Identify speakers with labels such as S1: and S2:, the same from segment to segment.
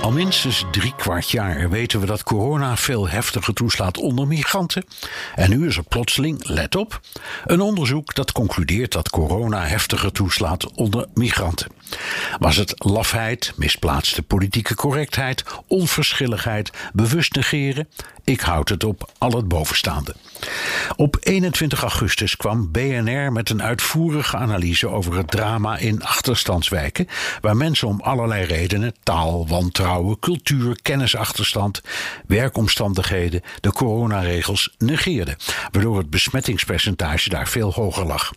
S1: Al minstens drie kwart jaar weten we dat corona veel heftiger toeslaat onder migranten. En nu is er plotseling, let op, een onderzoek dat concludeert dat corona heftiger toeslaat onder migranten. Was het lafheid, misplaatste politieke correctheid, onverschilligheid, bewust negeren? Ik houd het op al het bovenstaande. Op 21 augustus kwam BNR met een uitvoerige analyse over het drama in achterstandswijken, waar mensen om allerlei redenen, taal, wantrouwen, cultuur, kennisachterstand, werkomstandigheden, de coronaregels negeerden, waardoor het besmettingspercentage daar veel hoger lag.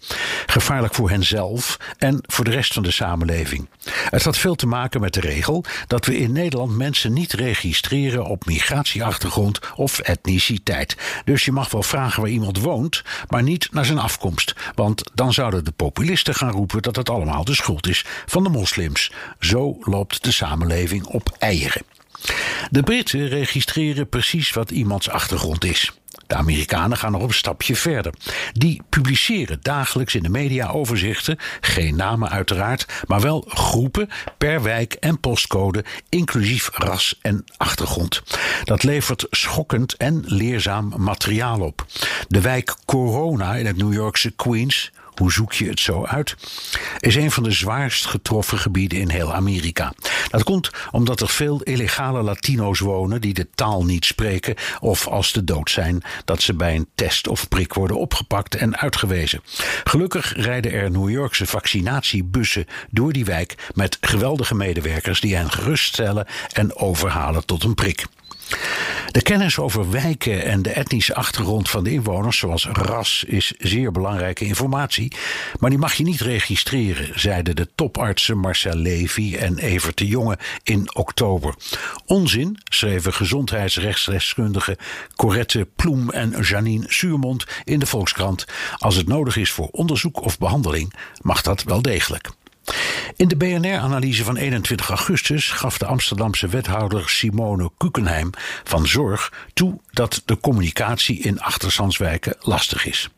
S1: Gevaarlijk voor henzelf en voor de rest van de samenleving. Het had veel te maken met de regel dat we in Nederland mensen niet registreren op migratieachtergrond of etniciteit. Dus je mag wel vragen waar iemand woont, maar niet naar zijn afkomst. Want dan zouden de populisten gaan roepen dat het allemaal de schuld is van de moslims. Zo loopt de samenleving op De Britten registreren precies wat iemands achtergrond is. De Amerikanen gaan nog een stapje verder. Die publiceren dagelijks in de media overzichten, geen namen uiteraard, maar wel groepen per wijk en postcode, inclusief ras en achtergrond. Dat levert schokkend en leerzaam materiaal op. De wijk Corona in het New Yorkse Queens hoe zoek je het zo uit? Is een van de zwaarst getroffen gebieden in heel Amerika. Dat komt omdat er veel illegale Latino's wonen die de taal niet spreken of als de dood zijn dat ze bij een test of prik worden opgepakt en uitgewezen. Gelukkig rijden er New Yorkse vaccinatiebussen door die wijk met geweldige medewerkers die hen geruststellen en overhalen tot een prik. De kennis over wijken en de etnische achtergrond van de inwoners, zoals ras, is zeer belangrijke informatie. Maar die mag je niet registreren, zeiden de topartsen Marcel Levy en Evert de Jonge in oktober. Onzin, schreven gezondheidsrechtsdeskundigen Corette Ploem en Janine Suurmond in de Volkskrant. Als het nodig is voor onderzoek of behandeling, mag dat wel degelijk. In de BNR-analyse van 21 augustus gaf de Amsterdamse wethouder Simone Kukenheim van Zorg toe dat de communicatie in achterstandswijken lastig is.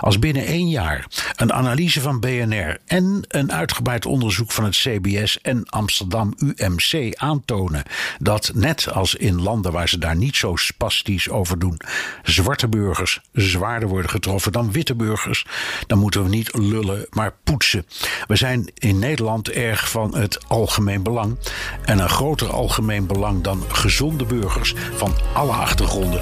S1: Als binnen één jaar een analyse van BNR en een uitgebreid onderzoek van het CBS en Amsterdam UMC aantonen dat, net als in landen waar ze daar niet zo spastisch over doen, zwarte burgers zwaarder worden getroffen dan witte burgers, dan moeten we niet lullen, maar poetsen. We zijn in Nederland erg van het algemeen belang. En een groter algemeen belang dan gezonde burgers van alle achtergronden